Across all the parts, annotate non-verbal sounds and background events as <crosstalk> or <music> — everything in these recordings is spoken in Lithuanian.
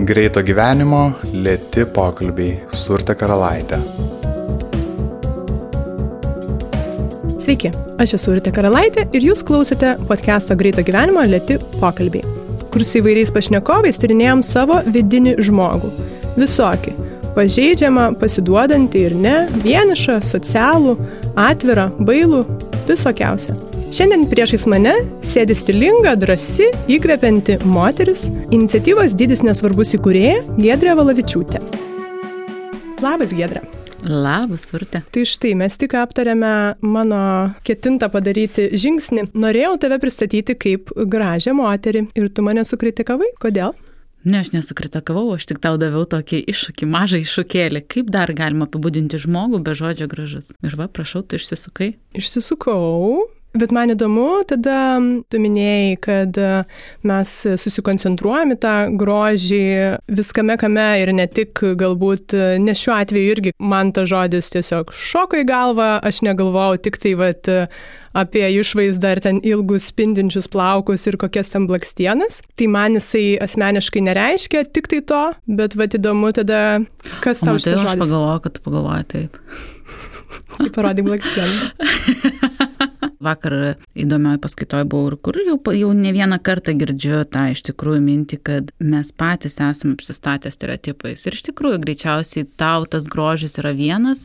Greito gyvenimo, lėti pokalbiai su Urte Karalaitė. Sveiki, aš esu Urte Karalaitė ir jūs klausėte podcast'o Greito gyvenimo, lėti pokalbiai, kur su įvairiais pašnekovais tyrinėjom savo vidinį žmogų. Visokį - pažeidžiamą, pasiduodantį ir ne, vienišą, socialų, atvirą, bailų, visokiausią. Šiandien priešais mane sėdi stilinga, drasi, įkvepianti moteris, iniciatyvos dydis nesvarbus įkūrėja Gedrė Valavičiūtė. Labas, Gedrė. Labas, Urte. Tai štai, mes tik aptarėme mano ketintą padaryti žingsnį. Norėjau tave pristatyti kaip gražią moterį ir tu mane sukritikavai. Kodėl? Ne, aš nesukritikavau, aš tik tau daviau tokį iššūkį, mažą iššūkėlį. Kaip dar galima apibūdinti žmogų be žodžio gražus? Ir va, prašau, tu išsisukai. Išsisukau, Bet man įdomu, tada tu minėjai, kad e, mes susikoncentruojame tą grožį viskame kame ir ne tik galbūt, e, nes šiuo atveju irgi man ta žodis tiesiog šoko į galvą, aš negalvojau tik tai vat, e, apie išvaizdą ar ten ilgus spindinčius plaukus ir kokias ten blakstienas. Tai man jisai asmeniškai nereiškia tik tai to, bet vad įdomu tada, kas tau šitas žodis. Aš pagalvoju, kad tu pagalvoji taip. Kaip parodai blakstieną. <laughs> Vakar įdomioj paskaitoj buvau ir kur jau, jau ne vieną kartą girdžiu tą iš tikrųjų mintį, kad mes patys esame apsistatę stereotipais. Ir iš tikrųjų greičiausiai tau tas grožis yra vienas,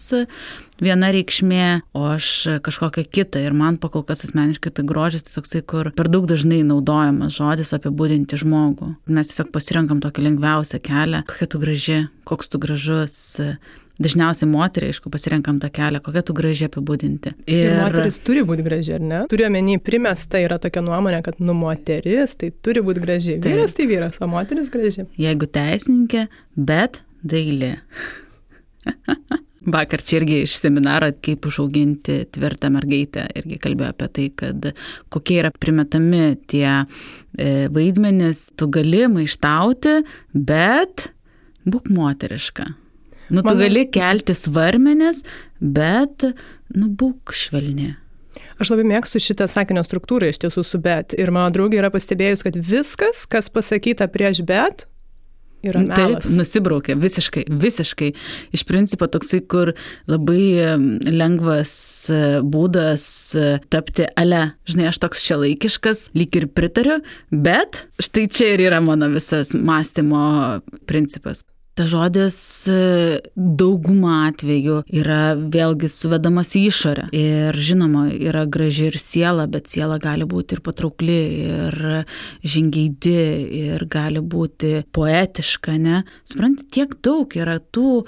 viena reikšmė, o aš kažkokia kita. Ir man pakol kas asmeniškai tai grožis tai toksai, kur per daug dažnai naudojamas žodis apibūdinti žmogų. Mes tiesiog pasirenkam tokį lengviausią kelią, kokia tu graži, koks tu gražus Dažniausiai moteriai, aišku, pasirenkam tą kelią, kokią tu gražiai apibūdinti. Ir... ir moteris turi būti graži, ar ne? Turiu omeny, primesta yra tokia nuomonė, kad nu moteris tai turi būti graži. Tai. Vyras tai vyras, o moteris graži. Jeigu teisininkė, bet dailė. Vakar čia irgi iš seminaro, kaip užauginti tvirtą mergaitę, irgi kalbėjau apie tai, kad kokie yra primetami tie e, vaidmenys, tu gali maištauti, bet būk moteriška. Nu, tu Manau... gali kelti svarmenis, bet, nu, būk švelni. Aš labai mėgstu šitą sakinio struktūrą iš tiesų su bet. Ir mano draugė yra pastebėjus, kad viskas, kas pasakyta prieš bet, yra melas. Taip, nusibraukė, visiškai, visiškai. Iš principo toksai, kur labai lengvas e, būdas e, tapti ale. Žinai, aš toks čia laikiškas, lyg ir pritariu, bet štai čia ir yra mano visas mąstymo principas. Ta žodis e, daugumą atveju yra vėlgi suvedamas į išorę. Ir žinoma, yra graži ir siela, bet siela gali būti ir patraukli, ir žingeidi, ir gali būti poetiška, ne? Suprantate, tiek daug yra tų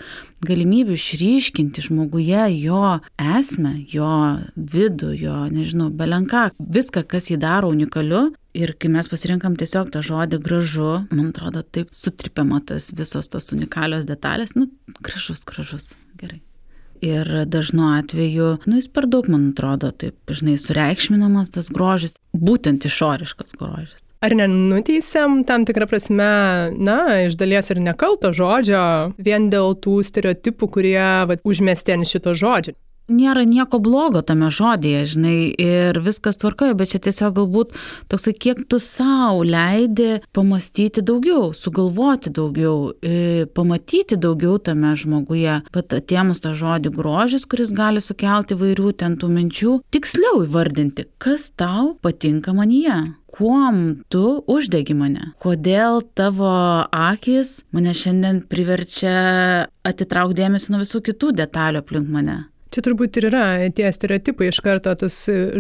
galimybių išryškinti žmoguje jo esmę, jo vidų, jo, nežinau, belenką, viską, kas jį daro unikaliu, Ir kai mes pasirinkam tiesiog tą žodį gražu, man atrodo, taip sutripiama tas visos tos unikalios detalės, nu, gražus, gražus, gerai. Ir dažnu atveju, nu, jis per daug, man atrodo, taip, žinai, sureikšminamas tas grožis, būtent išoriškas grožis. Ar nenuteisėm tam tikrą prasme, na, iš dalies ir nekalto žodžio, vien dėl tų stereotipų, kurie va, užmesti ant šito žodžio? Nėra nieko blogo tame žodėje, žinai, ir viskas tvarkoja, bet čia tiesiog galbūt toksai, kiek tu savo leidi pamastyti daugiau, sugalvoti daugiau, e, pamatyti daugiau tame žmoguje. Pat atėmus tą žodį grožis, kuris gali sukelti vairių ten tų minčių, tiksliau įvardinti, kas tau patinka manyje kuom tu uždegi mane? Kodėl tavo akis mane šiandien priverčia atitraukti dėmesį nuo visų kitų detalių aplink mane? Čia turbūt ir yra tie stereotipai iš karto tas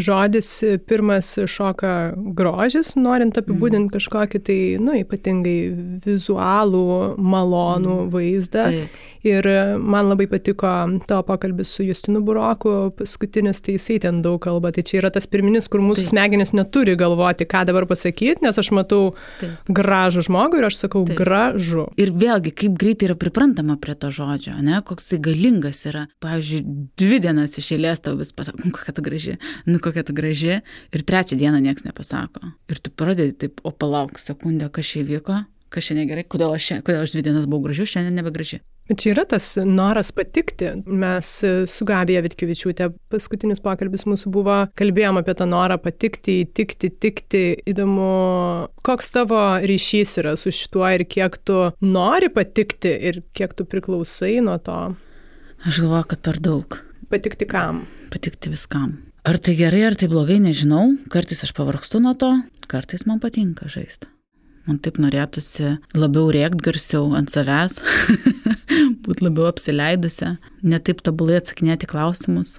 žodis pirmas šoka grožis, norint apibūdinti mm. kažkokį tai, nu, ypatingai vizualų, malonų mm. vaizdą. Taip. Ir man labai patiko tavo pokalbis su Justinu Buroku, paskutinis, tai jisai ten daug kalba. Tai čia yra tas pirminis, kur mūsų Taip. smegenis neturi galvoti, ką dabar pasakyti, nes aš matau Taip. gražų žmogų ir aš sakau Taip. gražu. Ir vėlgi, kaip greitai yra priprantama prie to žodžio, ne, koks jis galingas yra. Pavyzdžiui, dvi dienas iš eilės tau vis pasako, nu kokia tu graži, nu kokia tu graži, ir trečią dieną niekas nepasako. Ir tu pradedi taip, o palauk sekundę, kas čia įvyko, kas čia negerai, kodėl aš, kodėl aš dvi dienas buvau graži, šiandien nebegraži. Bet čia yra tas noras patikti. Mes su Gabija Vitkivičiūtė, paskutinis pokalbis mūsų buvo, kalbėjom apie tą norą patikti, įtikti, tikti. Įdomu, koks tavo ryšys yra su šituo ir kiek tu nori patikti ir kiek tu priklausai nuo to. Aš galvoju, kad per daug. Patikti kam? Patikti viskam. Ar tai gerai, ar tai blogai, nežinau. Kartais aš pavargstu nuo to, kartais man patinka žaisti. Man taip norėtųsi labiau rėkt garsiau ant savęs, <laughs> būti labiau apsileidusi, netaip tobulai atsakinėti klausimus.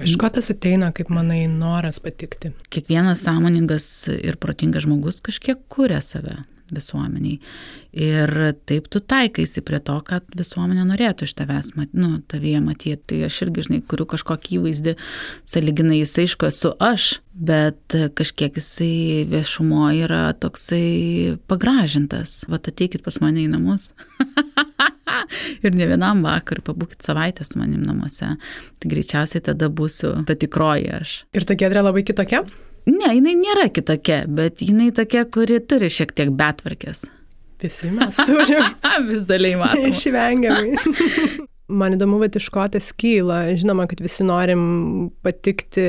Iš ko tas ateina, kaip manai, noras patikti? Kiekvienas sąmoningas ir protingas žmogus kažkiek kuria save visuomeniai. Ir taip tu taikaisi prie to, kad visuomenė norėtų iš tavęs, nu, tavyje matyti. Tai aš irgi, žinai, kuriu kažkokį įvaizdį, saliginai jis aišku esu aš, bet kažkiek jisai viešumo yra toksai pagražintas. Vat ateikit pas mane į namus. <laughs> ir ne vienam vakarui, pabūkit savaitę su manim namuose. Tai greičiausiai tada būsiu ta tikroji aš. Ir ta gedrė labai kitokia? Ne, jinai nėra kitokia, bet jinai tokia, kuri turi šiek tiek betvarkės. Visi mes turim. <laughs> Vizualiai matome. Neišvengiamai. <laughs> Man įdomu, bet iš ko tas kyla. Žinoma, kad visi norim patikti.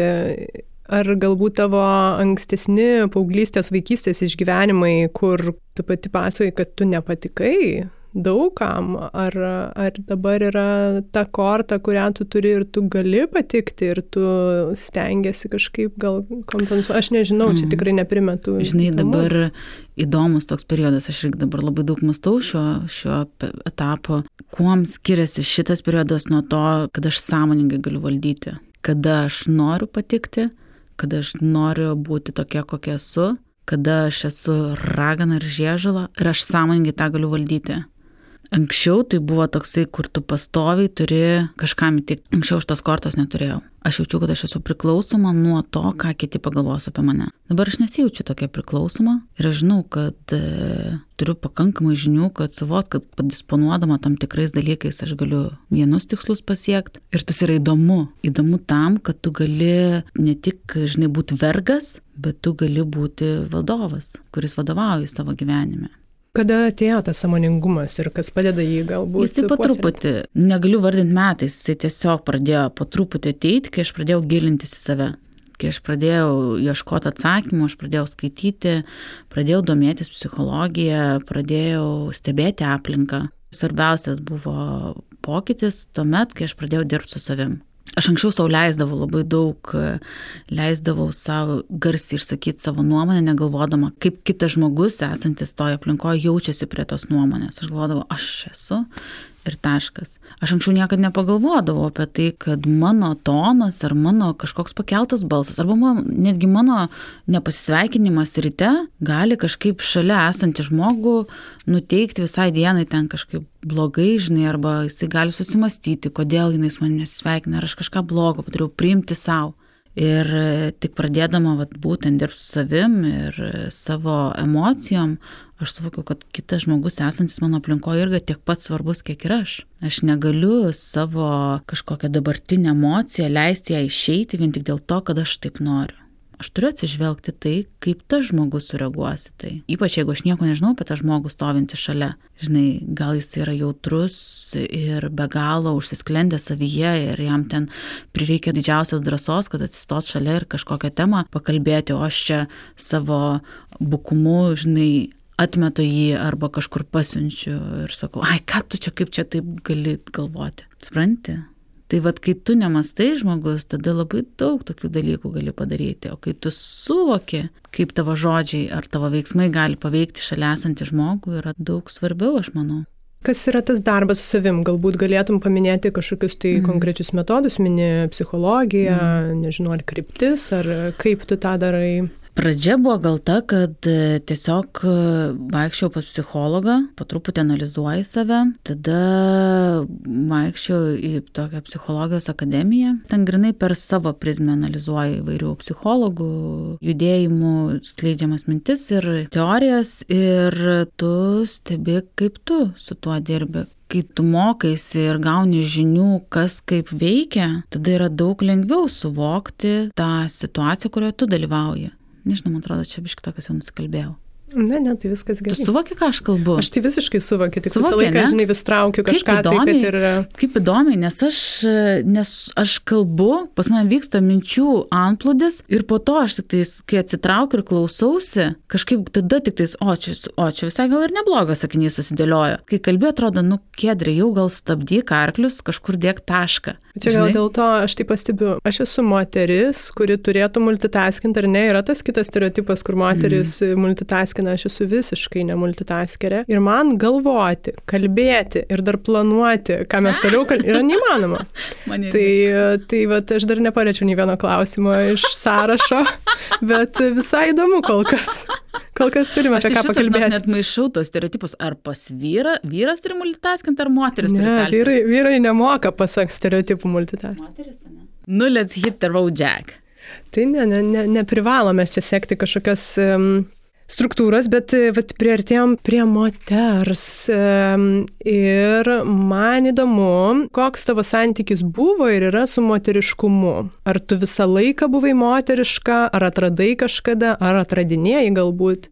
Ar galbūt tavo ankstesni paauglystės, vaikystės išgyvenimai, kur tu pati pasakoji, kad tu nepatikai, daugam, ar, ar dabar yra ta korta, kurią tu turi ir tu gali patikti ir tu stengiasi kažkaip gal kompensuoti. Aš nežinau, čia mhm. tikrai neprimetu. Žinai, įdomu. dabar įdomus toks periodas, aš irgi dabar labai daug mastau šio, šio etapo, kuom skiriasi šitas periodas nuo to, kad aš sąmoningai galiu valdyti, kada aš noriu patikti, kada aš noriu būti tokia, kokia esu, kada aš esu ragana ir žiežala ir aš sąmoningai tą galiu valdyti. Anksčiau tai buvo toksai, kur tu pastoviai turi kažkam įtikti. Anksčiau aš tos kortos neturėjau. Aš jaučiu, kad aš esu priklausoma nuo to, ką kiti pagalvos apie mane. Dabar aš nesijaučiu tokia priklausoma ir aš žinau, kad e, turiu pakankamai žinių, kad suvot, kad padisponuodama tam tikrais dalykais aš galiu vienus tikslus pasiekti. Ir tas yra įdomu. Įdomu tam, kad tu gali ne tik, žinai, būti vergas, bet tu gali būti vadovas, kuris vadovauja savo gyvenime. Kada atėjo tas samoningumas ir kas padeda jį galbūt? Jisai po truputį, negaliu vardinti metais, jisai tiesiog pradėjo po truputį ateiti, kai aš pradėjau gilintis į save. Kai aš pradėjau ieškoti atsakymų, aš pradėjau skaityti, pradėjau domėtis psichologiją, pradėjau stebėti aplinką. Svarbiausias buvo pokytis tuomet, kai aš pradėjau dirbti su savim. Aš anksčiau savo leisdavau labai daug, leisdavau savo garsiai išsakyti savo nuomonę, negalvodama, kaip kitas žmogus esantis toje aplinkoje jaučiasi prie tos nuomonės. Aš galvodavau, aš esu ir taškas. Aš anksčiau niekada nepagalvodavau apie tai, kad mano tonas ar mano kažkoks pakeltas balsas, arba man, netgi mano nepasisveikinimas ryte gali kažkaip šalia esantį žmogų nuteikti visai dienai ten kažkaip blogai, žinai, arba jisai gali susimastyti, kodėl jinai su manimi nesveikina, ar aš kažką blogo padariau, priimti savo. Ir tik pradėdama vat, būtent dirbti su savim ir savo emocijom, aš suvokiau, kad kitas žmogus esantis mano aplinkoje irgi tiek pat svarbus, kiek ir aš. Aš negaliu savo kažkokią dabartinę emociją leisti ją išeiti vien tik dėl to, kad aš taip noriu. Aš turiu atsižvelgti tai, kaip tas žmogus sureaguosi tai. Ypač jeigu aš nieko nežinau apie tą žmogų stovintį šalia. Žinai, gal jis yra jautrus ir be galo užsisklendė savyje ir jam ten prireikia didžiausios drąsos, kad atsistos šalia ir kažkokią temą pakalbėti, o aš čia savo bukumu, žinai, atmetu jį arba kažkur pasiunčiu ir sakau, ai, ką tu čia, kaip čia taip gali galvoti. Supranti? Tai vad, kai tu nemastai žmogus, tada labai daug tokių dalykų gali padaryti. O kai tu suvoki, kaip tavo žodžiai ar tavo veiksmai gali paveikti šalia esantį žmogų, yra daug svarbiau, aš manau. Kas yra tas darbas su savim? Galbūt galėtum paminėti kažkokius tai mm. konkrečius metodus, mini psichologiją, mm. nežinau, ar kryptis, ar kaip tu tą darai? Pradžia buvo gal ta, kad e, tiesiog e, vaikščiau pas psichologą, po truputį analizuoju save, tada vaikščiau į tokią psichologijos akademiją, ten grinai per savo prizmę analizuoju įvairių psichologų, judėjimų, skleidžiamas mintis ir teorijas ir tu stebi, kaip tu su tuo dirbi, kai tu mokaisi ir gauni žinių, kas kaip veikia, tada yra daug lengviau suvokti tą situaciją, kurioje tu dalyvauji. Nežinau, man atrodo, čia biški tokias jau nusikalbėjau. Ne, ne, tai viskas Tu gerai. suvoki, ką aš kalbu? Aš tai visiškai suvokiu, tik visą Suvoki, laiką, ne? žinai, vis traukiu kažką tai, kad ir... Kaip įdomiai, nes aš, nes aš kalbu, pas mane vyksta minčių antplūdis ir po to aš tik tais, kai atsitraukiu ir klausausi, kažkaip tada tik tais, o čia, o čia visai gal ir neblogas sakinys susidėliojo. Kai kalbėjau, atrodo, nu, kėdrė, jau gal stabdyk arklius, kažkur dėk tašką. Čia gal dėl to aš tai pastebiu. Aš esu moteris, kuri turėtų multitaskinti, ar ne? Yra tas kitas stereotipas, kur moteris mm. Multitaskina, aš esu visiškai nemultitaskerė. Ir man galvoti, kalbėti ir dar planuoti, ką mes toliau kalbėsime, yra neįmanoma. <laughs> Tai, tai vat, aš dar neparečiau nei vieno klausimo iš sąrašo, <laughs> bet visai įdomu kol kas. Kol kas turime apie tai ką šis aš pakalbėti. net maišau tos stereotipus, ar pas vyrą, vyras turi multitaskinti, ar moteris turi Ne, talkinti. vyrai, vyrai nemoka pasak stereotipų multitask. Moteris, ne? Nu, let's hit the road, Jack. Tai ne, ne, ne, neprivalome čia sekti kažkokias um, struktūras, bet e, vat, priartėjom prie moters. Ir man įdomu, koks tavo santykis buvo ir yra su moteriškumu. Ar tu visą laiką buvai moteriška, ar atradai kažkada, ar atradinėjai galbūt?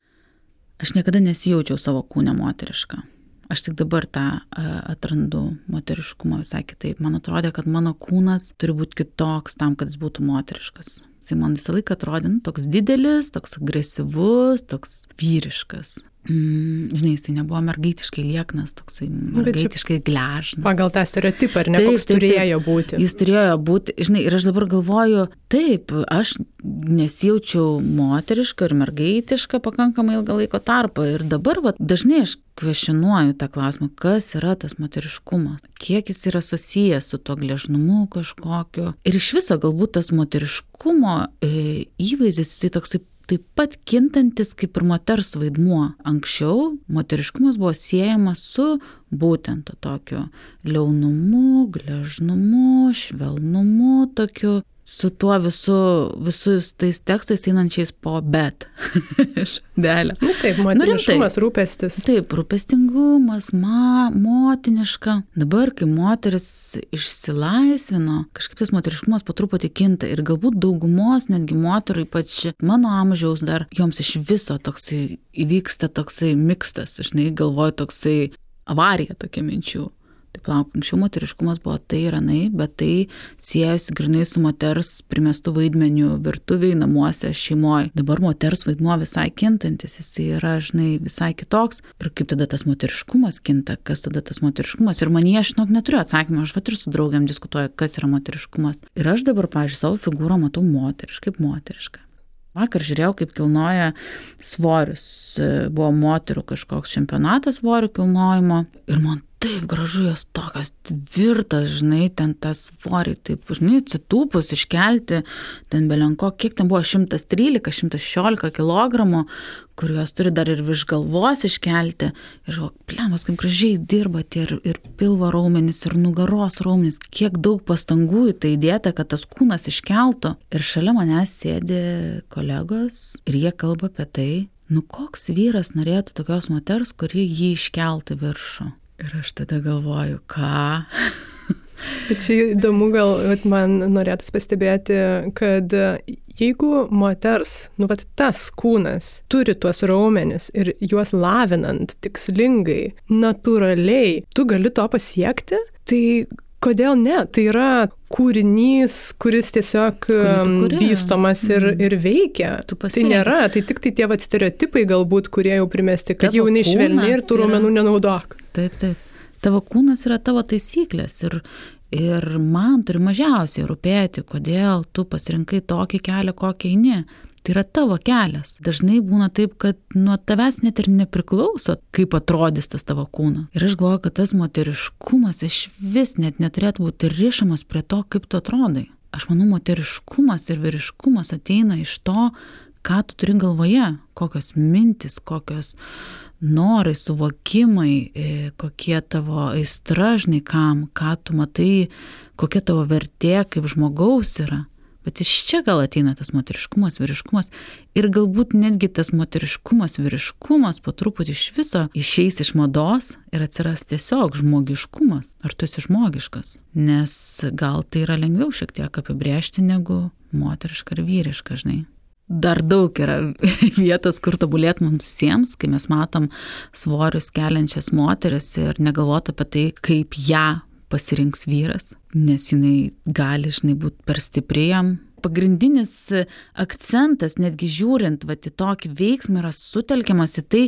Aš niekada nesijaučiau savo kūnę moterišką. Aš tik dabar tą a, atrandu moteriškumą visai kitaip. Man atrodė, kad mano kūnas turi būti kitoks tam, kad jis būtų moteriškas. Jis man visą laiką atrodė nu, toks didelis, toks agresyvus, toks vyriškas. Mm, žinai, jis tai nebuvo mergaitiškai lieknas, toksai čia- mergaitiškai gležnas. Pagal tą stereotipą, ar ne, Taip, koks taip, turėjo būti? Jis turėjo būti, žinai, ir aš dabar galvoju, taip, aš nesijaučiau moteriška ir mergaitiška pakankamai ilgą laiko tarpą. Ir dabar va, dažnai aš kvešionuoju tą klausimą, kas yra tas moteriškumas, kiek jis yra susijęs su tuo gležnumu kažkokiu. Ir iš viso galbūt tas moteriškumo e, įvaizdis, jisai toksai taip pat kintantis kaip ir moters vaidmuo. Anksčiau moteriškumas buvo siejamas su būtent to tokiu liaunumu, gležnumu, švelnumu, tokiu su tuo visu, visus tais tekstais einančiais po bet. <laughs> Šdelė. Nu, taip, moteriškumas, rūpestis. Taip, rūpestingumas, ma, motiniška. Dabar, kai moteris išsilaisvino, kažkaip tas moteriškumas po truputį kinta ir galbūt daugumos, netgi moterų, ypač mano amžiaus dar, joms iš viso toksai įvyksta toksai mikstas, aš nei galvoju toksai avarija tokia minčių. Tai plauk, anksčiau moteriškumas buvo tai ir anai, bet tai siejasi grinai su moters primestų vaidmenių virtuviai, namuose, šeimoje. Dabar moters vaidmuo visai kintantis, jis yra, žinai, visai kitoks. Ir kaip tada tas moteriškumas kinta, kas tada tas moteriškumas. Ir man jie, aš žinok, neturiu atsakymą, aš vat ir su draugiam diskutuoju, kas yra moteriškumas. Ir aš dabar, pažiūrėjau, savo figūrą matau moteriškai, kaip moteriška. Vakar žiūrėjau, kaip kilnoja svorius. Buvo moterų kažkoks čempionatas svorių kilnojimo. Ir man taip gražu jos tokios tvirtas, žinai, ten tas svoriai, taip, žinai, atsitūpus, iškelti, ten belenko, kiek ten buvo 113-116 kg, kuriuos turi dar ir virš galvos iškelti. Ir žinok, plemas, kaip gražiai dirba tie ir, ir pilvo raumenys, ir nugaros raumenys, kiek daug pastangų į tai įdėta, kad tas kūnas iškeltų. Ir šalia manęs sėdi kolegos ir jie kalba apie tai, nu koks vyras norėtų tokios moters, kuri jį iškeltų viršų. Ir aš tada galvoju, ką? Bet čia įdomu, gal man norėtųsi pastebėti, kad jeigu moters, nu, vat, tas kūnas turi tuos raumenis ir juos lavinant tikslingai, natūraliai, tu gali to pasiekti, tai kodėl ne? Tai yra kūrinys, kuris tiesiog um, vystomas ir, Mhm. ir veikia. Tai nėra, tai tik tai tie vat, stereotipai galbūt, kurie jau primesti, kad Tavo jauni švelni ir tų raumenų nenaudok. Taip, taip. Tavo kūnas yra tavo taisyklės ir, ir man turi mažiausiai rūpėti, kodėl tu pasirinkai tokį kelią, kokį eini. Tai yra tavo kelias. Dažnai būna taip, kad nuo tavęs net ir nepriklauso, kaip atrodys tas tavo kūnas. Ir aš galvoju, kad tas moteriškumas iš vis net neturėtų būti rišamas prie to, kaip tu atrodai. Aš manau, moteriškumas ir vyriškumas ateina iš to, ką tu turi galvoje, kokios mintis, kokios norai, suvokimai, e, kokie tavo aistra, žinai, kam, ką tu matai, kokia tavo vertė kaip žmogaus yra. Bet iš čia gal ateina tas moteriškumas, vyriškumas ir galbūt netgi tas moteriškumas, vyriškumas po truputį iš viso išeis iš mados ir atsiras tiesiog žmogiškumas. Ar tu esi žmogiškas? Nes gal tai yra lengviau šiek tiek apibrėžti negu moteriška ir vyriška, žinai. dar daug yra <laughs> vietos, kur tobulėt mums visiems, kai mes matom svorius keliančias moteris ir negalvot apie tai, kaip ją pasirinks vyras, nes jinai gali, žinai, būti per stiprėjam. Pagrindinis akcentas, netgi žiūrint, va, į tokį veiksmą yra sutelkiamas į tai,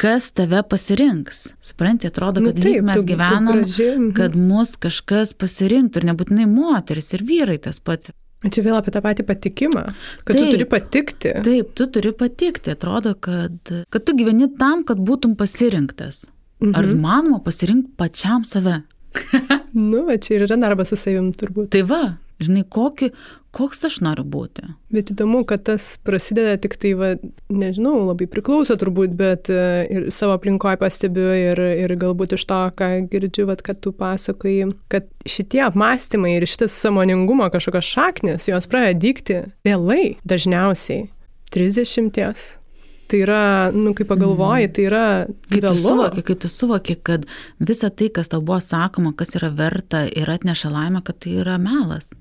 kas tave pasirinks. Suprantate, atrodo, kad nu, taip, mes tu, gyvenam, tu graži, mhm. kad mus kažkas pasirinktų ir nebūtinai moteris ir vyrai tas pats. Čia vėl apie tą patį patikimą, kad taip, tu turi patikti. Taip, tu turi patikti. Atrodo, kad, kad tu gyveni tam, kad būtum pasirinktas. Mhm. Ar įmanoma pasirinkti pačiam save? <laughs> nu, va, čia ir yra darbas su savim turbūt. Tai va, žinai, kokį, koks aš noriu būti. Bet įdomu, kad tas prasideda tik tai, va, nežinau, labai priklauso turbūt, bet e, ir savo aplinkoje pastebiu ir, ir galbūt iš to, ką girdžiu, va, kad tu pasakoji, kad šitie apmąstymai ir šitas samoningumo kažkokios šaknis, jos pradeda dykti vėlai dažniausiai. 30 Tai yra, nu, kai pagalvoji, tai yra kai tu, suvoki, kai tu suvoki, kad visa tai, kas tau buvo sakoma, kas yra verta ir atneša laimę, kad tai yra melas.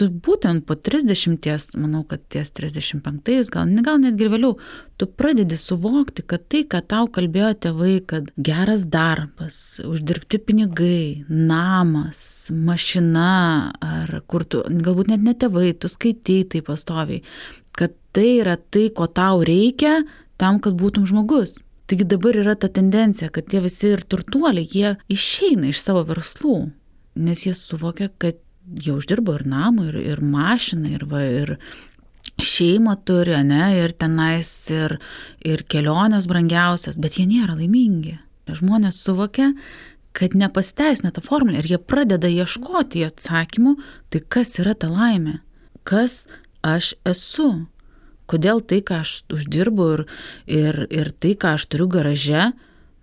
Tu būtent po 30, manau, kad ties 35, gal, gal netgi vėliau, tu pradedi suvokti, kad tai, ką tau kalbėjo tėvai, kad geras darbas, uždirbti pinigai, namas, mašina, ar kur tu, galbūt net ne tėvai, tu skaitai tai pastoviai, kad tai yra tai, ko tau reikia tam, kad būtum žmogus. Taigi dabar yra ta tendencija, kad tie visi ir turtuoliai, jie išeina iš savo verslų, nes jie suvokia, kad jie uždirbo ir namą, ir, ir mašiną, ir, va, ir šeimą turi, ne, ir tenais, ir, ir kelionės brangiausios, bet jie nėra laimingi. Žmonės suvokia, kad nepasteisina tą formulę ir jie pradeda ieškoti atsakymų, tai kas yra ta laimė, kas aš esu. Kodėl tai, ką aš uždirbu ir, ir, ir tai, ką aš turiu garaže,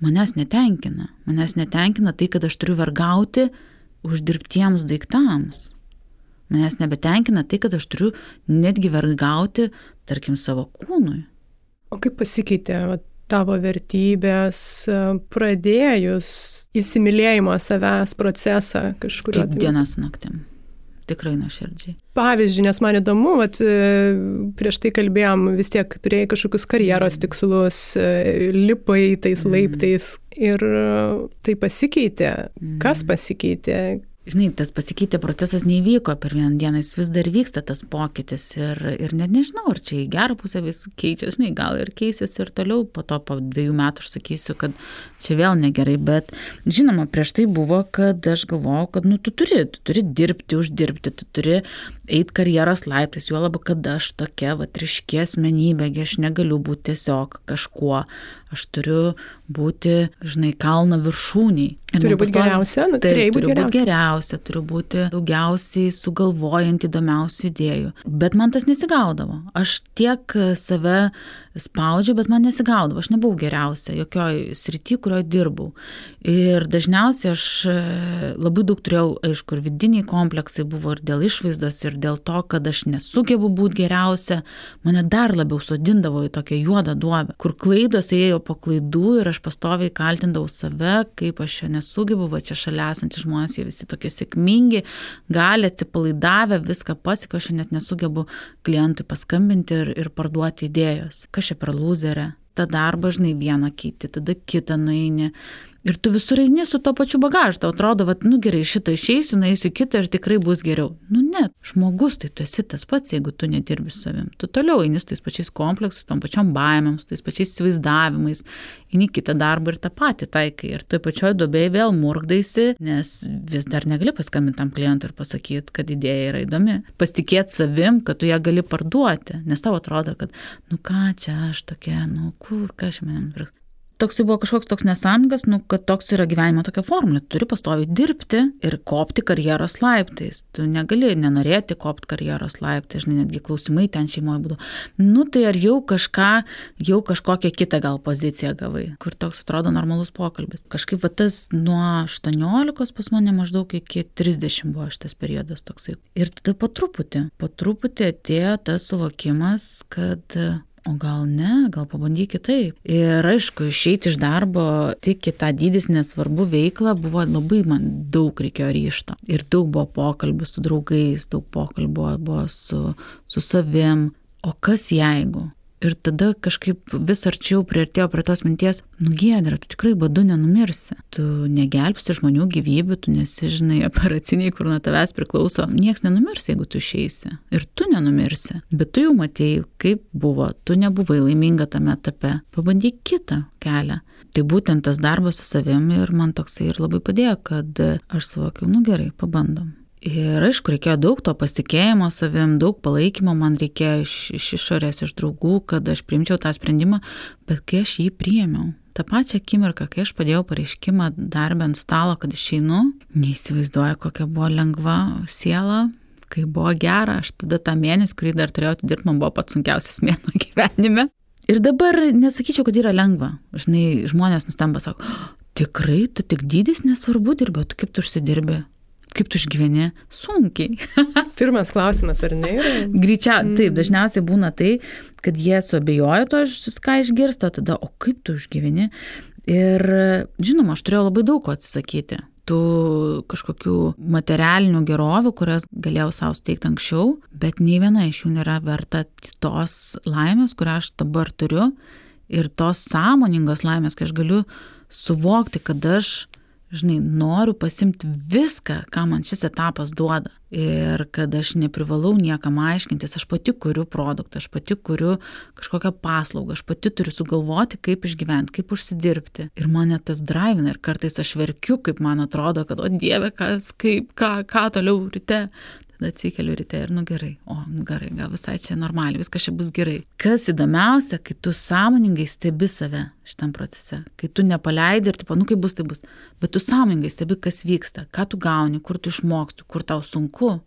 manęs netenkina. Manęs netenkina tai, kad aš turiu vergauti uždirbtiems daiktams. Manęs nebetenkina tai, kad aš turiu netgi vergauti, tarkim, savo kūnui. O kaip pasikeitė va, tavo vertybės pradėjus įsimylėjimo savęs procesą kažkur? Kaip diena su naktim tikrai nuoširdžiai. Pavyzdžiui, nes man įdomu, vat, e, prieš tai kalbėjom, vis tiek turėjai kažkokius karjeros mm. tikslus, e, lipai tais mm. laiptais ir e, tai pasikeitė. Kas mm. pasikeitė? Žinai, tas pasikeitė procesas neįvyko per vieną dieną, jis vis dar vyksta tas pokytis ir, ir net nežinau, ar čia į gerą pusę vis keičia, žinai, gal ir keisis ir toliau, po to po dviejų metų aš sakysiu, kad čia vėl negerai, bet žinoma, prieš tai buvo, kad aš galvojau, kad, nu, tu turi, tu turi dirbti, uždirbti, tu turi eiti karjeros laiptais, juo labiau, kad aš tokia, va, triškė asmenybė, aš negaliu būti tiesiog kažkuo, aš turiu būti, žinai, kalno viršūniai. Turiu būti geriausia, nu, tai turiu būti geriausia, turiu būti daugiausiai sugalvojant įdomiausių idėjų. Bet man tas nesigaudavo. Aš tiek save spaudžiu, bet man nesigaudavo. Aš nebuvau geriausia jokioj srity, kurioje dirbau. Ir dažniausiai aš e, labai daug turėjau, aišku, ir vidiniai kompleksai buvo ir dėl išvaizdos, ir dėl to, kad aš nesugebu būti geriausia. Mane dar labiau sodindavo į tokią juodą duobę, kur klaidos ėjo po klaidų ir aš pastoviai kaltindavau save, kaip aš čia nesugebu, va čia šalia esantys žmonės, jie visi tokie sėkmingi, gali atsipalaidavę, viską pasiekia, aš net nesugebu klientui paskambinti ir, ir parduoti idėjos. Kas čia per lūzerę? tą darbą, žinai, vieną keiti, tada kitą nueini. Ir tu visur eini su to pačiu bagažu, tau atrodo, kad, nu gerai, šitą išeisiu, nueisiu kitą ir tikrai bus geriau. Nu ne, žmogus tai tu esi tas pats, jeigu tu nedirbi savim. Tu toliau eini su tais pačiais kompleksais, tom pačiom baimėms, tais pačiais įsivaizdavimais, eini kitą darbą ir tą patį taikai. Ir toj pačioj dobėjai vėl murgdaisi, nes vis dar negali paskambinti tam klientui ir pasakyti, kad idėja yra įdomi. Pasitikėti savim, kad tu ją gali parduoti, nes tau atrodo, kad, nu ką čia aš tokia, nu kur, ką aš manim pirks toksai buvo kažkoks toks nesąmoningas, nu, kad toks yra gyvenimo tokia formulė. Tu turi pastoviai dirbti ir kopti karjeros laiptais. Tu negali nenorėti kopti karjeros laiptais, žinai, netgi klausimai ten šeimoje būtų. Nu, tai ar jau kažką, jau kažkokią kitą gal poziciją gavai, kur toks atrodo normalus pokalbis. Kažkaip va tas nuo 18 pas mane maždaug iki 30 buvo šitas periodas toksai. Ir tada po truputį, po truputį atėjo tas suvokimas, kad O gal ne, gal pabandyk kitaip. Ir aišku, išeiti iš darbo tik į tą dydis nesvarbu veiklą buvo labai man daug reikėjo ryšto. Ir daug buvo pokalbių su draugais, daug pokalbių buvo su, su savim. o kas jeigu? Ir tada kažkaip vis arčiau prieartėjo prie tos minties, nu gėdra, tu tikrai badu nenumirsi. Tu negelbsti žmonių gyvybių, tu nesižinai <laughs> operaciniai, kur nuo tavęs priklauso. Niekas nenumirs, jeigu tu išeisi. Ir tu nenumirsi. Bet tu jau matėjai, kaip buvo, tu nebuvai laiminga tame etape. Pabandyk kitą kelią. Tai būtent tas darbas su savimi ir man toksai ir labai padėjo, kad aš suvokiau, nu gerai, pabandom. Ir aišku, reikėjo daug to pasitikėjimo savim, daug palaikymo man reikėjo iš, iš išorės, iš draugų, kad aš priimčiau tą sprendimą, bet kai aš jį priėmiau, tą pačią akimirką, kai aš padėjau pareiškimą darbę ant stalo, kad išeinu, neįsivaizduoju, kokia buvo lengva siela, kai buvo gera, aš tada tą mėnesį, kurį dar turėjau atidirbti, man buvo pats sunkiausias mėno <laughs> gyvenime. Ir dabar nesakyčiau, kad yra lengva. Žinai, žmonės nustemba, sako, tikrai, tu tik dydis nesvarbu dirbi, tu kaip tu užsidirbi. Kaip tu išgyveni? Sunkiai. <laughs> Pirmas klausimas, ar ne? Greičiau, mm. taip, dažniausiai būna tai, kad jie suabejoja to, ką išgirsta, tada, o kaip tu išgyveni? Ir žinoma, aš turėjau labai daug ko atsisakyti. Tų kažkokių materialinių gerovių, kurias galėjau savo steigti anksčiau, bet nei viena iš jų nėra verta tos laimės, kurią aš dabar turiu. Ir tos sąmoningos laimės, kai aš galiu suvokti, kad aš žinai, noriu pasimti viską, ką man šis etapas duoda. Ir kad aš neprivalau niekam aiškintis, aš pati kuriu produktą, aš pati kuriu kažkokią paslaugą, aš pati turiu sugalvoti, kaip išgyventi, kaip užsidirbti. Ir mane tas drivina ir kartais aš verkiu, kaip man atrodo, kad, o Dieve, kas, kaip, ką, ką toliau ryte tada atsikeliu ryte ir nu gerai, o nu gerai, gal visai čia normaliai, viskas čia bus gerai. Kas įdomiausia, kai tu sąmoningai stebi save šitam procese, kai tu nepaleidi ir tipo, nu kaip bus, tai bus, bet tu sąmoningai stebi, kas vyksta, ką tu gauni, kur tu išmoksti, kur tau sunku,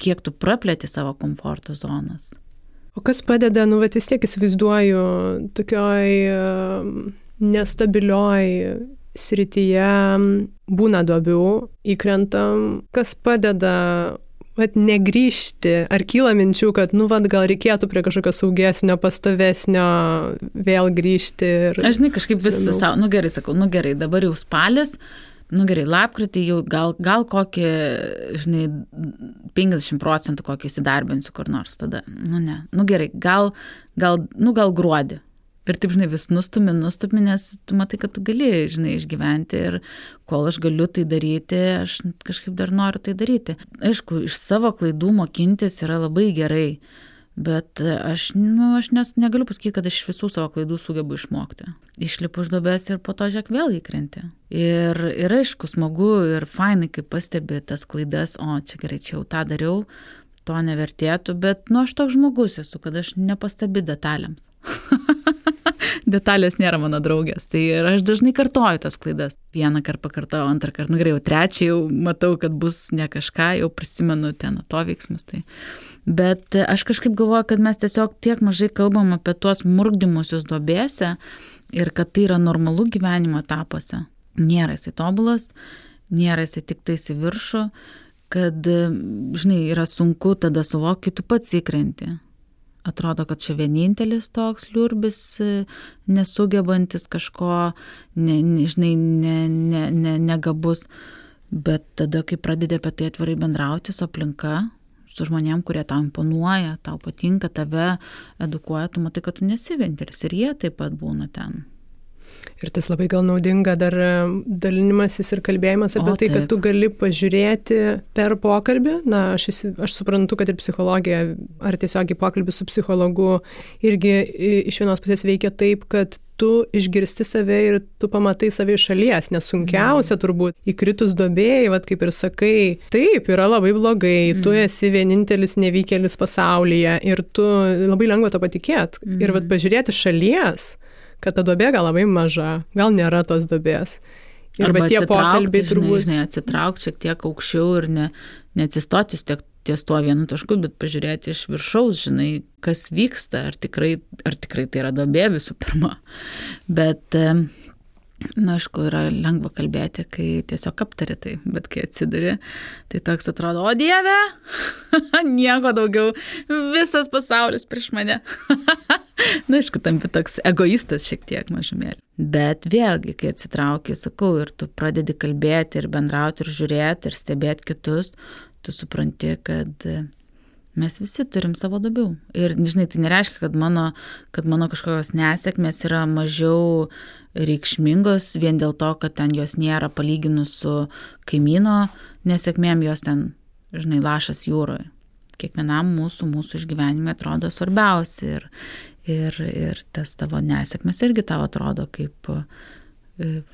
kiek tu praplėti savo komforto zonas. O kas padeda, nu, bet vis tiek įsivaizduoju, tokioj nestabilioj srityje būna duobių, įkrentam, kas padeda vat negrįžti, ar kyla minčių, kad, nu, vat gal reikėtų prie kažkokio saugesnio, pastovesnio vėl grįžti. Ir... Aš žinai, kažkaip vis savo, nu gerai, sakau, nu gerai, dabar jau spalis, nu gerai, lapkritį jau gal, gal kokį, žinai, 50 procentų kokį įsidarbinsiu kur nors tada. Nu ne, nu gerai, gal, gal, nu gal gruodį. Ir taip, žinai, vis nustumi, nustumi, nes tu matai, kad tu gali, žinai, išgyventi ir kol aš galiu tai daryti, aš kažkaip dar noriu tai daryti. Aišku, iš savo klaidų mokintis yra labai gerai, bet aš, nu, aš nes, negaliu pasakyti, kad aš iš visų savo klaidų sugebu išmokti. Išlipu už dobės ir po to žiek vėl įkrenti. Ir, ir aišku, smagu ir fainai, kai pastebi tas klaidas, o čia gerai, čia jau tą dariau, to nevertėtų, bet, nu, aš toks žmogus esu, kad aš nepastebi detalėms. <laughs> detalės nėra mano draugės. Tai ir aš dažnai kartoju tas klaidas. Vieną kartą pakartoju, antrą kartą, nu gerai, jau trečią jau matau, kad bus ne kažką, jau prisimenu ten to veiksmus. Tai. Bet aš kažkaip galvoju, kad mes tiesiog tiek mažai kalbam apie tuos murgdymusius duobėse ir kad tai yra normalu gyvenimo etapuose. Nėra jisai tobulas, nėra jisai tik tais į viršų, kad, žinai, yra sunku tada suvokti, tu pats įkrenti atrodo, kad čia vienintelis toks liurbis, e, nesugebantis kažko, ne, nežinai, ne, ne, ne, negabus. Bet tada, kai pradedi apie tai atvirai bendrauti su aplinka, su žmonėm, kurie tau imponuoja, tau patinka, tave edukuoja, tu matai, kad tu nesi vienintelis ir jie taip pat būna ten. Ir tas labai gal naudinga dar e, dalinimasis ir kalbėjimas apie o, tai, taip. kad tu gali pažiūrėti per pokalbį. Na, aš, aš suprantu, kad ir psichologija, ar tiesiog į pokalbį su psichologu irgi iš vienos pusės veikia taip, kad tu išgirsti save ir tu pamatai save iš šalies, nes sunkiausia mm. turbūt įkritus dobėjai, vad kaip ir sakai, taip, yra labai blogai, mm. tu esi vienintelis nevykėlis pasaulyje ir tu labai lengva to patikėti. Mm. Ir vad pažiūrėti šalies, kad ta duobė gal labai maža, gal nėra tos duobės. Ir Arba tie pokalbiai turbūt. Žinai, atsitraukti šiek tiek aukščiau ir ne, neatsistoti tiek ties tuo vienu tašku, bet pažiūrėti iš viršaus, žinai, kas vyksta, ar tikrai, ar tikrai tai yra dobė visų pirma. Bet Na, aišku, yra lengva kalbėti, kai tiesiog aptari tai, bet kai atsiduri, tai toks atrodo, o Dieve, <laughs> nieko daugiau, visas pasaulis prieš mane. <laughs> <laughs> Na, aišku, tampi toks egoistas šiek tiek mažumėlį. Bet vėlgi, kai atsitrauki, sakau, ir tu pradedi kalbėti ir bendrauti ir žiūrėti ir stebėti kitus, tu supranti, kad Mes visi turim savo dubių. Ir, žinai, tai nereiškia, kad mano, kad mano kažkokios nesėkmės yra mažiau reikšmingos vien dėl to, kad ten jos nėra palyginus su kaimyno nesėkmėm, jos ten, žinai, lašas jūroje. Kiekvienam mūsų, mūsų išgyvenime atrodo svarbiausia ir, ir, ir tas tavo nesėkmės irgi tau atrodo kaip e,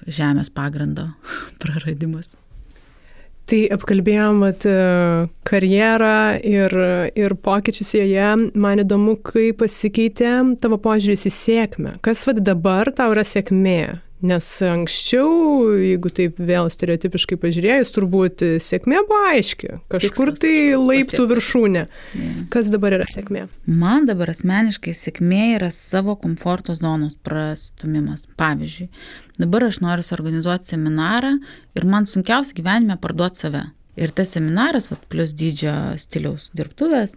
žemės pagrindo <laughs> praradimas. Tai apkalbėjom vat, e, karjerą ir, ir pokyčius joje. Man įdomu, kaip pasikeitė tavo požiūris į sėkmę. Kas vad dabar tau yra sėkmė? Nes anksčiau, jeigu taip vėl stereotipiškai pažiūrėjus, turbūt sėkmė buvo aiški. Kažkur Tikslas, tai laiptų viršūnė. Yeah. Kas dabar yra sėkmė? Man dabar asmeniškai sėkmė yra savo komforto zonos prastumimas. Pavyzdžiui, dabar aš noriu suorganizuoti seminarą ir man sunkiausia gyvenime parduoti save. Ir tas seminaras, vat, plus dydžio stiliaus dirbtuvės,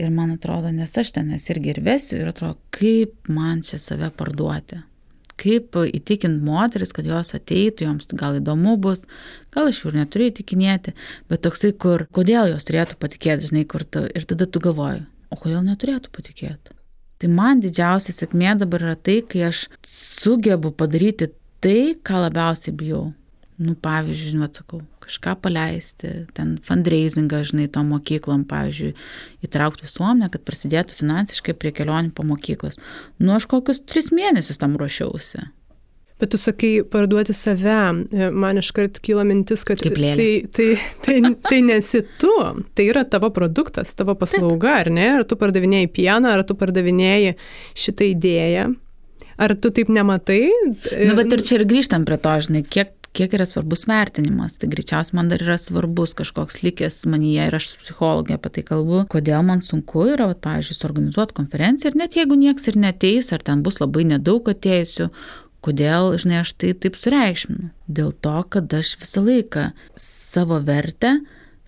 ir man atrodo, nes aš ten esu irgi ir vesiu, ir atrodo, kaip man čia save parduoti. Kaip įtikinti moteris, kad jos ateitų, joms gal įdomu bus, gal aš jų ir neturiu įtikinėti, bet toksai, kur, kodėl jos turėtų patikėti, žinai, kur tu, ir tada tu galvoji, o kodėl neturėtų patikėti. Tai man didžiausia sėkmė dabar yra tai, kai aš sugebu padaryti tai, ką labiausiai bijau. Nu, pavyzdžiui, žinot, sakau, kažką paleisti, ten fundraisingą, žinai, tom mokyklom, pavyzdžiui, įtraukti visuomenę, kad prasidėtų finansiškai prie kelionių po mokyklas. Nu, aš kokius tris mėnesius tam ruošiausi. Bet tu sakai, parduoti save, man iškart kyla mintis, kad tai, tai, tai, tai nesi tu, tai yra tavo produktas, tavo paslauga, ar ne? Ar tu pardavinėjai pieną, ar tu pardavinėjai šitą idėją, ar tu taip nematai? Nu, bet ir čia ir grįžtam prie to, žinai, kiek, kiek yra svarbus vertinimas. Tai greičiausiai man dar yra svarbus kažkoks likęs manyje ir aš su psichologija apie tai kalbu, kodėl man sunku yra, vat, pavyzdžiui, suorganizuoti konferenciją ir net jeigu nieks ir neteis, ar ten bus labai nedaug atėjusių, kodėl, žinai, aš tai taip sureikšminu. Dėl to, kad aš visą laiką savo vertę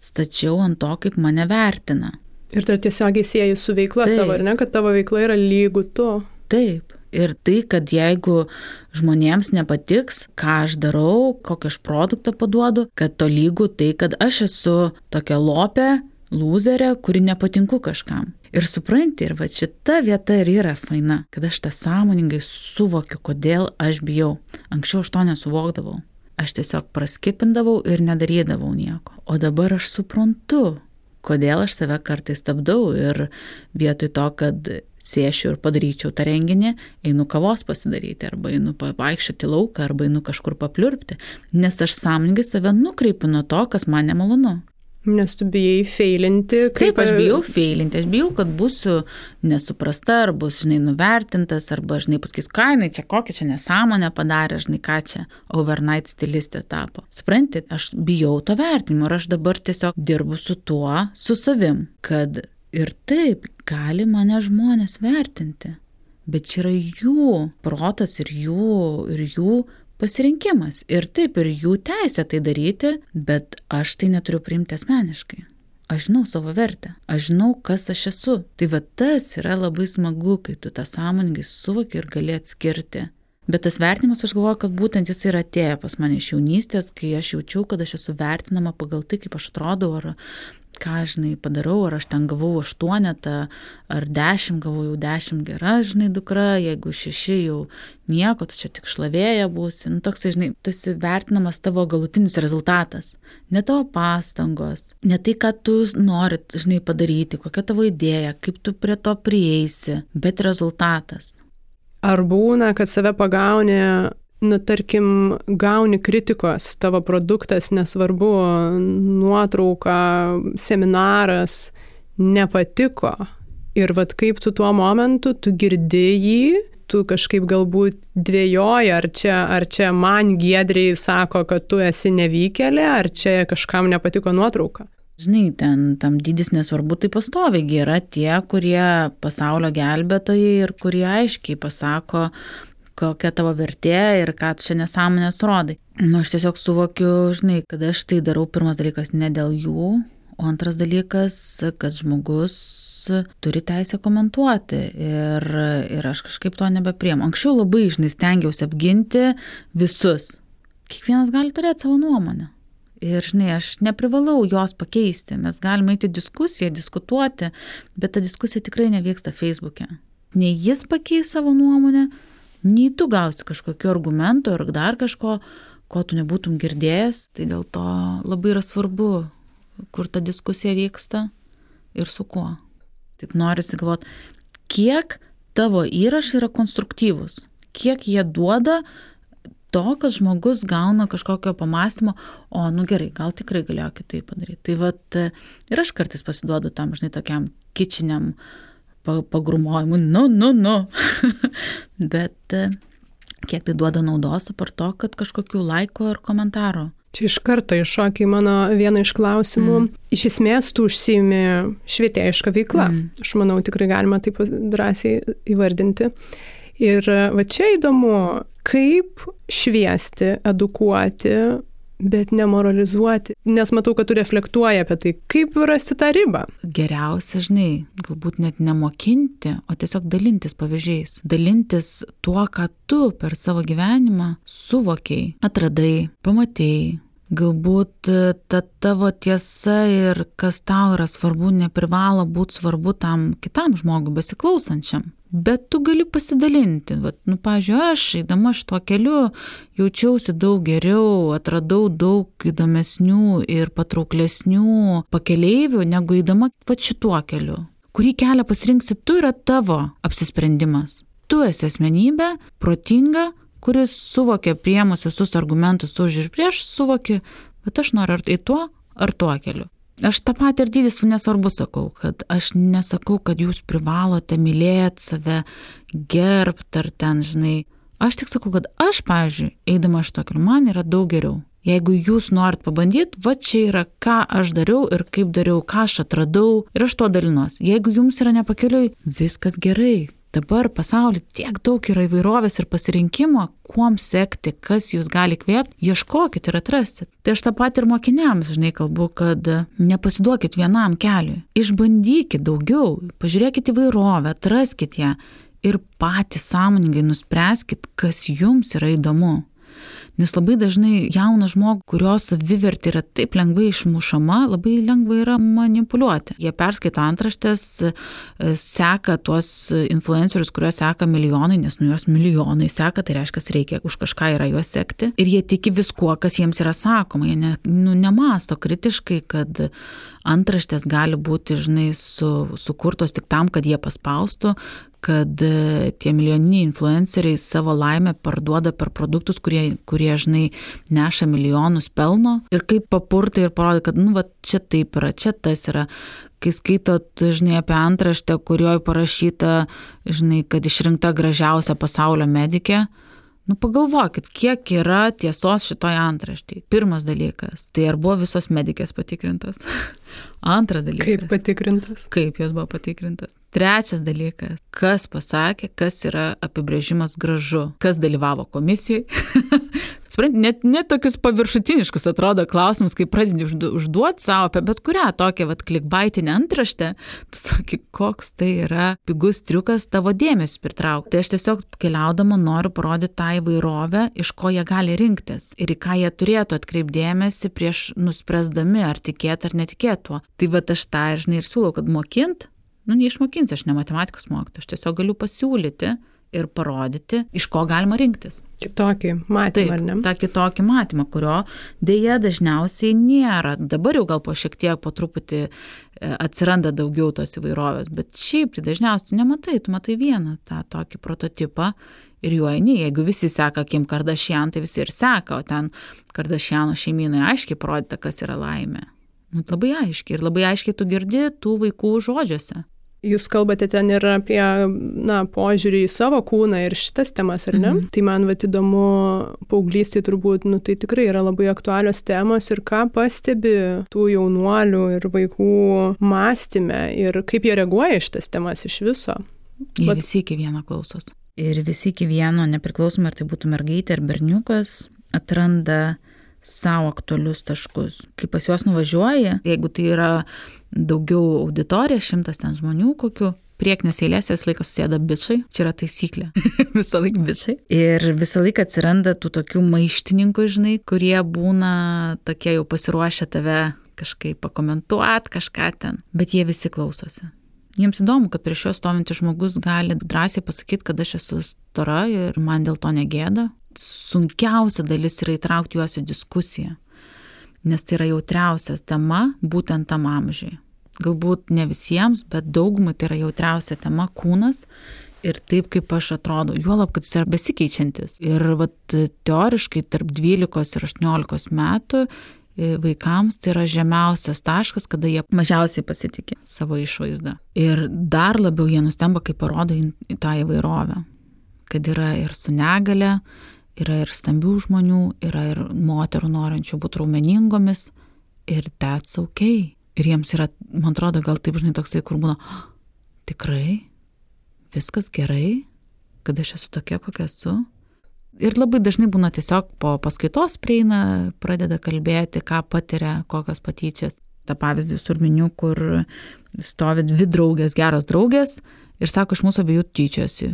stačiau ant to, kaip mane vertina. Ir tai tiesiogiai sieji su veikla Taip. savo, ar ne, kad tavo veikla yra lygų tu. Taip. Ir tai, kad jeigu žmonėms nepatiks, ką aš darau, kokį aš produktą paduodu, kad to lygų tai, kad aš esu tokia lopė, loserė, kuri nepatinku kažkam. Ir supranti, ir va šita vieta ir yra faina, kad aš tą sąmoningai suvokiu, kodėl aš bijau. Anksčiau aš to nesuvokdavau. Aš tiesiog praskipindavau ir nedarydavau nieko. O dabar aš suprantu, kodėl aš save kartais stabdau ir vietoj to, kad sėšiu ir padaryčiau tą renginį, einu kavos pasidaryti, arba einu pavaikščioti lauką, arba einu kažkur papliurpti, nes aš sąmoningai save nukreipiu nuo to, kas man nemalonu. Nes tu bijai feilinti. Taip, aš bijau feilinti, aš bijau, kad būsiu nesuprasta, ar bus, žinai, nuvertintas, arba, žinai, pasakys, kainai, čia kokia čia nesąmonė padarė, žinai, ką čia overnight stilistė tapo. Suprantate, aš bijau to vertinimo ir aš dabar tiesiog dirbu su tuo, su savim, kad ir taip gali mane žmonės vertinti. Bet čia yra jų protas ir jų, ir jų pasirinkimas. Ir taip, ir jų teisė tai daryti, bet aš tai neturiu priimti asmeniškai. Aš žinau savo vertę, aš žinau, kas aš esu. Tai va tas yra labai smagu, kai tu tą sąmoningai suvoki ir gali atskirti. Bet tas vertinimas, aš galvoju, kad būtent jis yra atėję pas mane iš jaunystės, kai aš jaučiau, kad aš esu vertinama pagal tai, kaip aš atrodau, ar ką, žinai, padarau, ar aš ten gavau aštuonetą, ar dešimt gavau jau dešimt gera, žinai, dukra, jeigu šeši jau nieko, tu čia tik šlavėja būsi. Nu, toks, žinai, tu esi vertinamas tavo galutinis rezultatas, ne tavo pastangos, ne tai, ką tu norit, žinai, padaryti, kokia tavo idėja, kaip tu prie to prieisi, bet rezultatas. Ar būna, kad save pagauni, nu, tarkim, gauni kritikos, tavo produktas, nesvarbu, nuotrauka, seminaras, nepatiko. Ir vad kaip tu tuo momentu, tu girdi jį, tu kažkaip galbūt dvėjoji, ar čia, ar čia man giedriai sako, kad tu esi nevykėlė, ar čia kažkam nepatiko nuotrauka. Žinai, ten tam dydis nesvarbu, tai pastoviai yra tie, kurie pasaulio gelbėtojai ir kurie aiškiai pasako, kokia tavo vertė ir ką tu čia nesąmonės rodai. Nu, aš tiesiog suvokiu, žinai, kad aš tai darau pirmas dalykas ne dėl jų, o antras dalykas, kad žmogus turi teisę komentuoti ir, ir aš kažkaip to nebepriemu. Anksčiau labai, žinai, stengiausi apginti visus. Kiekvienas gali turėti savo nuomonę. Ir, žinai, aš neprivalau jos pakeisti. Mes galime eiti diskusiją, diskutuoti, bet ta diskusija tikrai nevyksta Facebook'e. Nei jis pakeis savo nuomonę, nei tu gausi kažkokiu argumentu ar dar kažko, ko tu nebūtum girdėjęs. Tai dėl to labai yra svarbu, kur ta diskusija vyksta ir su kuo. Taip norisi galvoti, kiek tavo įrašai yra konstruktyvus, kiek jie duoda to, kad žmogus gauna kažkokio pamastymo, o, nu gerai, gal tikrai galėjo kitaip padaryti. Tai vad ir aš kartais pasiduodu tam, žinai, tokiam kičiniam pagrumojimui, nu, nu, nu. <laughs> Bet kiek tai duoda naudos, apart to, kad kažkokių laiko ir komentarų. Čia iš karto iššokiai mano vieną iš klausimų. Mm. Iš esmės, tu užsiimi švietėjišką veiklą. Mm. Aš manau, tikrai galima taip drąsiai įvardinti. Ir va čia įdomu, kaip šviesti, edukuoti, bet nemoralizuoti, nes matau, kad tu reflektuoji apie tai, kaip rasti tą ribą. Geriausia, žinai, galbūt net nemokinti, o tiesiog dalintis pavyzdžiais. Dalintis tuo, ką tu per savo gyvenimą suvokiai, atradai, pamatėjai, Galbūt ta tavo tiesa ir kas tau yra svarbu, neprivalo būti svarbu tam kitam žmogui besiklausančiam bet tu gali pasidalinti. Vat, nu, pažiūrėjau, aš eidama šituo keliu jaučiausi daug geriau, atradau daug įdomesnių ir patrauklesnių pakeleivių, negu eidama vat šituo keliu. Kurį kelią pasirinksi, tu yra tavo apsisprendimas. Tu esi asmenybė, protinga, kuris suvokia priemus visus argumentus už ir prieš, suvoki, bet aš noriu ar tai tuo, ar tuo keliu. Aš tą patį ir dydis nesvarbu sakau, kad aš nesakau, kad jūs privalote mylėti save, gerbti ar ten, žinai. Aš tik sakau, kad aš, pavyzdžiui, eidama iš tokio, man yra daug geriau. Jeigu jūs norit pabandyti, va čia yra, ką aš dariau ir kaip dariau, ką aš atradau ir aš to dalinuosi. Jeigu jums yra nepakeliui, viskas gerai, Dabar pasaulyje tiek daug yra įvairovės ir pasirinkimo, kuom sekti, kas jūs gali kvėpti, ieškokit ir atrasit. Tai aš tą pat ir mokiniams, žinai, kalbu, kad nepasiduokit vienam keliui, išbandykit daugiau, pažiūrėkit įvairovę, atraskit ją ir patys sąmoningai nuspręskit, kas jums yra įdomu. Nes labai dažnai jauną žmogų, kurios savivertė yra taip lengvai išmušama, labai lengva yra manipuliuoti. Jie perskaito antraštės, e, seka tuos influencerius, kuriuos seka milijonai, nes nu juos milijonai seka, tai reiškia, reikia už kažką yra juos sekti. Ir jie tiki viskuo, kas jiems yra sakoma. Jie ne, nu, nemasto kritiškai, kad antraštės gali būti, žinai, su, sukurtos tik tam, kad jie paspaustų, kad e, tie milijoniniai influenceriai savo laimę parduoda per produktus, kurie, kurie žinai, neša milijonus pelno ir kaip papurtai ir parodo, kad, nu, va, čia taip yra, čia tas yra. Kai skaitot, žinai, apie antraštę, kurioje parašyta, žinai, kad išrinkta gražiausia pasaulio medikė, Nu pagalvokit, kiek yra tiesos šitoje antraštėje. Pirmas dalykas, tai ar buvo visos medikės patikrintos? <laughs> Antras dalykas. Kaip patikrintas? Kaip jos buvo patikrintas. Trečias dalykas, kas pasakė, kas yra apibrėžimas gražu, kas dalyvavo komisijoje. <laughs> Suprantate, net, net tokius paviršutiniškus atrodo klausimus, kai pradedi užduoti savo apie bet kurią tokią, vad, klikbaitinę antraštę, tu sakai, koks tai yra pigus triukas tavo dėmesį pritraukti. Tai aš tiesiog keliaudama noriu parodyti tą įvairovę, iš ko jie gali rinktis ir į ką jie turėtų atkreipdėmėsi prieš nuspręsdami, ar tikėti ar netikėti tuo. Tai va aš tą, žinai, ir siūlau, kad mokint, nu neišmokinsi, aš ne matematikos mokytojas, aš tiesiog galiu pasiūlyti ir parodyti, iš ko galima rinktis. Kitokį matymą, Taip, ar ne? tą kitokį matymą, kurio dėja dažniausiai nėra. Dabar jau gal po šiek tiek, po truputį e, atsiranda daugiau tos įvairovės, bet šiaip tai dažniausiai tu nematai, tu matai vieną tą tokį prototipą ir juo eini. Jeigu visi seka Kim Kardashian, tai visi ir seka, o ten Kardashiano šeimynai aiškiai parodyta, kas yra laimė. Nu, labai aiškiai ir labai aiškiai tu girdi tų vaikų žodžiuose. Jūs kalbate ten ir apie, na, požiūrį į savo kūną ir šitas temas, ar ne? Mhm. Tai man vat įdomu, paauglystė turbūt, nu, tai tikrai yra labai aktualios temos ir ką pastebi tų jaunuolių ir vaikų mąstymę ir kaip jie reaguoja iš tas temas iš viso. Jie vat... visi iki vieno klausos. Ir visi iki vieno, nepriklausomai ar tai būtų mergaitė ar berniukas, atranda savo aktualius taškus. Kai pas juos nuvažiuoji, jeigu tai yra daugiau auditorija, šimtas ten žmonių kokiu, priekinės eilės visą laiką susėda bičiai, čia yra taisyklė, <laughs> visą laiką bičiai. Ir visą laiką atsiranda tų tokių maištininkų, žinai, kurie būna tokie jau pasiruošę tave kažkaip pakomentuot, kažką ten, bet jie visi klausosi. Jiems įdomu, kad prieš juos stovintis žmogus gali drąsiai pasakyti, kad aš esu stora ir man dėl to negėda. Sunkiausia dalis yra įtraukti juos į diskusiją, nes tai yra jautriausia tema būtent tam amžiui galbūt ne visiems, bet daugumai tai yra jautriausia tema - kūnas ir taip, kaip aš atrodau, juolab, kad jis yra besikeičiantis. Ir vat, teoriškai tarp 12 ir 18 metų e, vaikams tai yra žemiausias taškas, kada jie mažiausiai pasitikė savo išvaizdą. Ir dar labiau jie nustemba, kai parodo tą įvairovę, kad yra ir su negale, yra ir stambių žmonių, yra ir moterų norinčių būti raumeningomis ir that's ok. Ir jiems yra, man atrodo, gal taip žinai toksai, kur būna, tikrai, viskas gerai, kad aš esu tokia, kokia esu. Ir labai dažnai būna tiesiog po paskaitos prieina, pradeda kalbėti, ką patiria, kokios patyčias. Ta pavyzdį visur miniu, kur stovi dvi draugės, geros draugės ir sako, iš mūsų abiejų tyčiosi.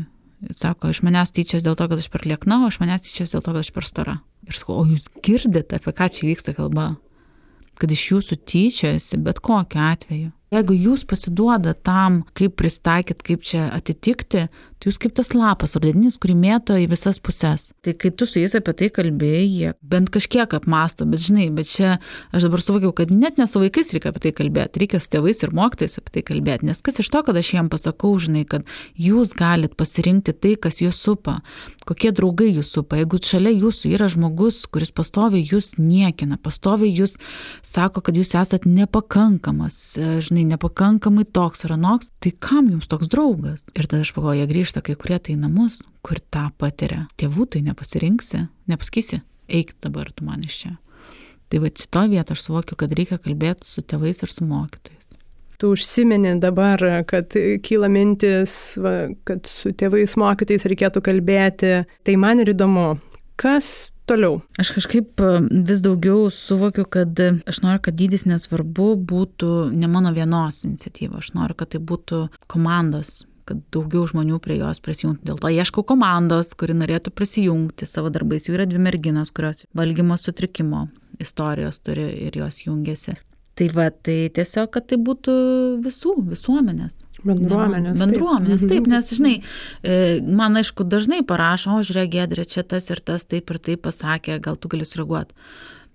Sako, iš manęs tyčios dėl to, kad aš per liekna, o iš manęs tyčios dėl to, kad aš per stora. Ir sako, o jūs girdite, apie ką čia vyksta kalba? kad iš jūsų tyčiasi bet kokiu atveju. Jeigu jūs pasiduoda tam, kaip pristaikyt, kaip čia atitikti, tai jūs kaip tas lapas rudeninis, kurį mėto į visas puses. Tai kai tu su jais apie tai kalbėjai, jie bent kažkiek apmasto, bet žinai, bet čia aš dabar suvokiau, kad net ne su vaikais reikia apie tai kalbėti, reikia su tėvais ir mokytais apie tai kalbėti, nes kas iš to, kad aš jiems pasakau, žinai, kad jūs galit pasirinkti tai, kas jūs supa, kokie draugai jūs supa, jeigu šalia jūsų yra žmogus, kuris pastoviai jūs niekina, pastoviai jūs sako, kad jūs esat nepakankamas, žinai, žinai, nepakankamai toks ar anoks, tai kam jums toks draugas? Ir tada aš pagalvoju, jie grįžta kai kurie tai į namus, kur tą patiria. Tėvų tai nepasirinksi, nepasakysi, eik dabar tu man iš čia. Tai va šito vietą aš suvokiu, kad reikia kalbėti su tėvais ir su mokytojais. Tu užsimeni dabar, kad kyla mintis, va, kad su tėvais mokytais reikėtų kalbėti. Tai man ir įdomu, Kas toliau? Aš kažkaip e, vis daugiau suvokiu, kad aš noriu, kad dydis nesvarbu būtų ne mano vienos iniciatyva, aš noriu, kad tai būtų komandos kad daugiau žmonių prie jos prisijungtų. Dėl to ieškau komandos, kuri norėtų prisijungti savo darbais. Jų yra dvi merginos, kurios valgymo sutrikimo istorijos turi ir jos jungiasi. Tai va, tai tiesiog, kad tai būtų visų, visuomenės. Bendruomenės. Bendruomenės, taip. taip, mhm. nes, žinai, e, man aišku, dažnai parašo, o žiūrėk, Gedrė, čia tas ir tas taip ir taip pasakė, gal tu gali sureaguoti.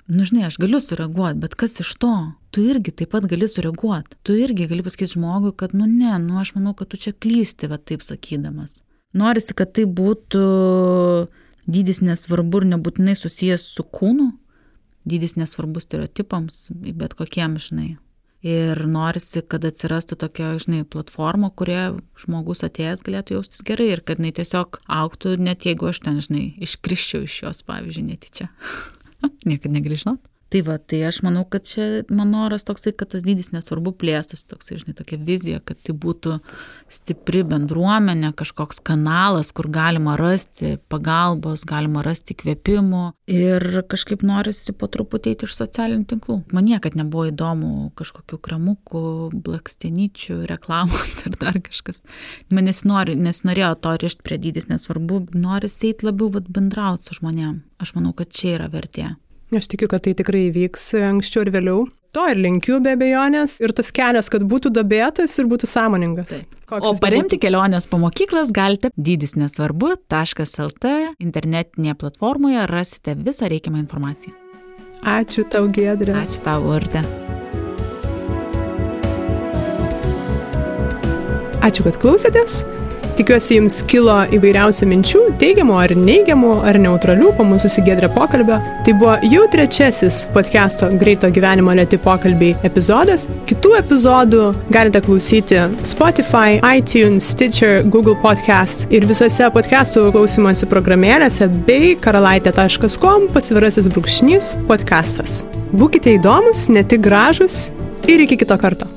Nu, žinai, aš galiu sureaguoti, bet kas iš to? Tu irgi taip pat gali sureaguoti. Tu irgi gali pasakyti žmogui, kad, nu ne, nu aš manau, kad tu čia klysti, va taip sakydamas. Norisi, kad tai būtų dydis nesvarbu ir nebūtinai susijęs su kūnu, dydis nesvarbus stereotipams, bet kokiems, žinai, Ir norisi, kad atsirastų tokia, žinai, platforma, kurie žmogus atėjęs galėtų jaustis gerai ir kad jinai tiesiog auktų, net jeigu aš ten, žinai, iškriščiau iš jos, pavyzdžiui, netyčia. <laughs> Niekad negrįžnot. Tai va, tai aš manau, kad čia man noras toksai, kad tas dydis nesvarbu plėstas, toksai, žinai, tokia vizija, kad tai būtų stipri bendruomenė, kažkoks kanalas, kur galima rasti pagalbos, galima rasti kvėpimų ir kažkaip norisi po truputį eiti iš socialinių tinklų. Man niekad nebuvo įdomu kažkokių kramukų, blakstenyčių, reklamos <laughs> ar dar kažkas. Man nesinori, nesinorėjo to rišti prie dydis, nesvarbu, norisi eiti labiau bendrauti su žmonėm. Aš manau, kad čia yra vertė. Aš tikiu, kad tai tikrai vyks anksčiau ir vėliau. To ir linkiu be abejonės. Ir tas kelias, kad būtų dabėtas ir būtų sąmoningas. O paremti kelionės po mokyklas galite dydis nesvarbu.lt internetinėje platformoje rasite visą reikiamą informaciją. Ačiū tau, Gedrė. Ačiū tau, Urte. Ačiū, kad klausėtės. Tikiuosi jums kilo įvairiausių minčių, teigiamų ar neigiamų, ar neutralių po mūsų susigėdrę pokalbio. Tai buvo jau trečiasis podcast'o Greito gyvenimo lėti pokalbiai epizodas. Kitų epizodų galite klausyti Spotify, iTunes, Stitcher, Google Podcast ir visose podcastų klausimosi programėlėse bei karalaitė.com pasvirasis brūkšnys podcastas. Būkite įdomus, ne tik gražus ir iki kito karto.